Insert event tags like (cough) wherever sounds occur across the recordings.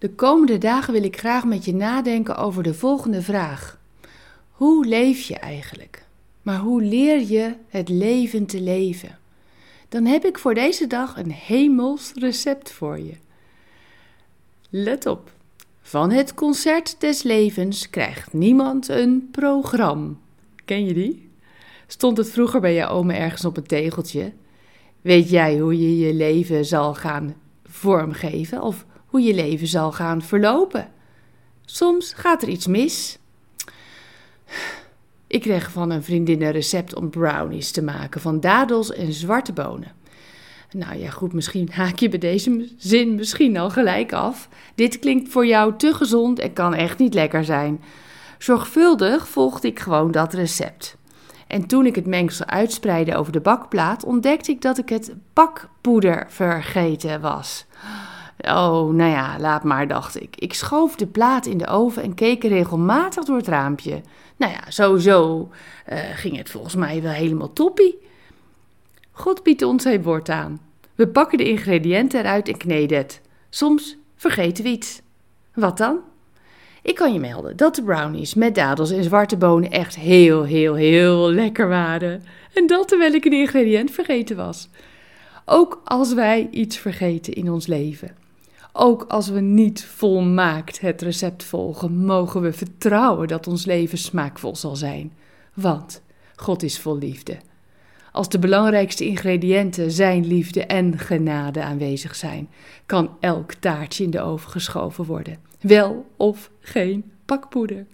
De komende dagen wil ik graag met je nadenken over de volgende vraag. Hoe leef je eigenlijk? Maar hoe leer je het leven te leven? Dan heb ik voor deze dag een hemels recept voor je. Let op. Van het concert des levens krijgt niemand een programma. Ken je die? Stond het vroeger bij je oma ergens op een tegeltje? Weet jij hoe je je leven zal gaan vormgeven of hoe je leven zal gaan verlopen? Soms gaat er iets mis. Ik kreeg van een vriendin een recept om brownies te maken van dadels en zwarte bonen. Nou ja, goed, misschien (laughs) haak je bij deze zin misschien al gelijk af. Dit klinkt voor jou te gezond en kan echt niet lekker zijn. Zorgvuldig volgde ik gewoon dat recept. En toen ik het mengsel uitspreidde over de bakplaat, ontdekte ik dat ik het bakpoeder vergeten was. Oh, nou ja, laat maar, dacht ik. Ik schoof de plaat in de oven en keek regelmatig door het raampje. Nou ja, sowieso uh, ging het volgens mij wel helemaal toppie. God biedt ons zijn woord aan. We pakken de ingrediënten eruit en kneden het. Soms vergeten we iets. Wat dan? Ik kan je melden dat de brownies met dadels en zwarte bonen echt heel, heel, heel lekker waren. En dat terwijl ik een ingrediënt vergeten was. Ook als wij iets vergeten in ons leven. Ook als we niet volmaakt het recept volgen, mogen we vertrouwen dat ons leven smaakvol zal zijn. Want God is vol liefde. Als de belangrijkste ingrediënten zijn liefde en genade aanwezig zijn, kan elk taartje in de oven geschoven worden. Wel of geen pakpoeder.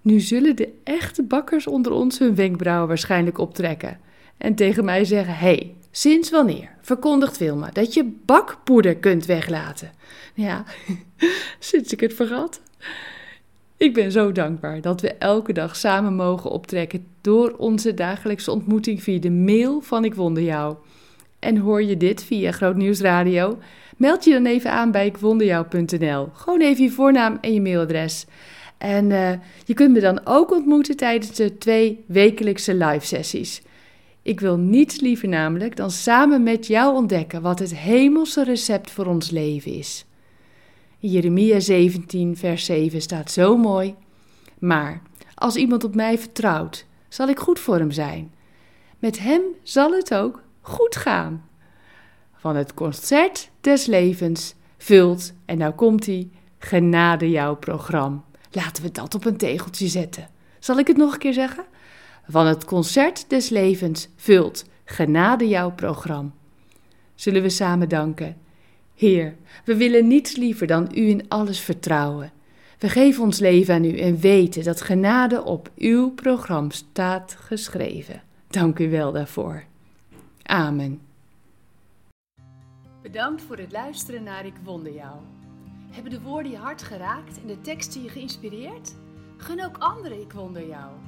Nu zullen de echte bakkers onder ons hun wenkbrauwen waarschijnlijk optrekken en tegen mij zeggen: hey, sinds wanneer verkondigt Wilma dat je bakpoeder kunt weglaten? Ja, (laughs) sinds ik het vergat. Ik ben zo dankbaar dat we elke dag samen mogen optrekken door onze dagelijkse ontmoeting via de mail van Ik Wonder Jou. En hoor je dit via Groot Radio? Meld je dan even aan bij ikwonderjou.nl. Gewoon even je voornaam en je mailadres. En uh, je kunt me dan ook ontmoeten tijdens de twee wekelijkse live sessies. Ik wil niets liever namelijk dan samen met jou ontdekken wat het hemelse recept voor ons leven is. In Jeremia 17, vers 7 staat zo mooi: Maar als iemand op mij vertrouwt, zal ik goed voor hem zijn. Met hem zal het ook goed gaan. Van het concert des levens vult, en nou komt hij, genade jouw programma. Laten we dat op een tegeltje zetten. Zal ik het nog een keer zeggen? Van het concert des levens vult genade jouw programma. Zullen we samen danken? Heer, we willen niets liever dan U in alles vertrouwen. We geven ons leven aan U en weten dat genade op uw programma staat geschreven. Dank u wel daarvoor. Amen. Bedankt voor het luisteren naar Ik Wonder Jou. Hebben de woorden je hart geraakt en de teksten je geïnspireerd? Gun ook anderen Ik Wonder Jou.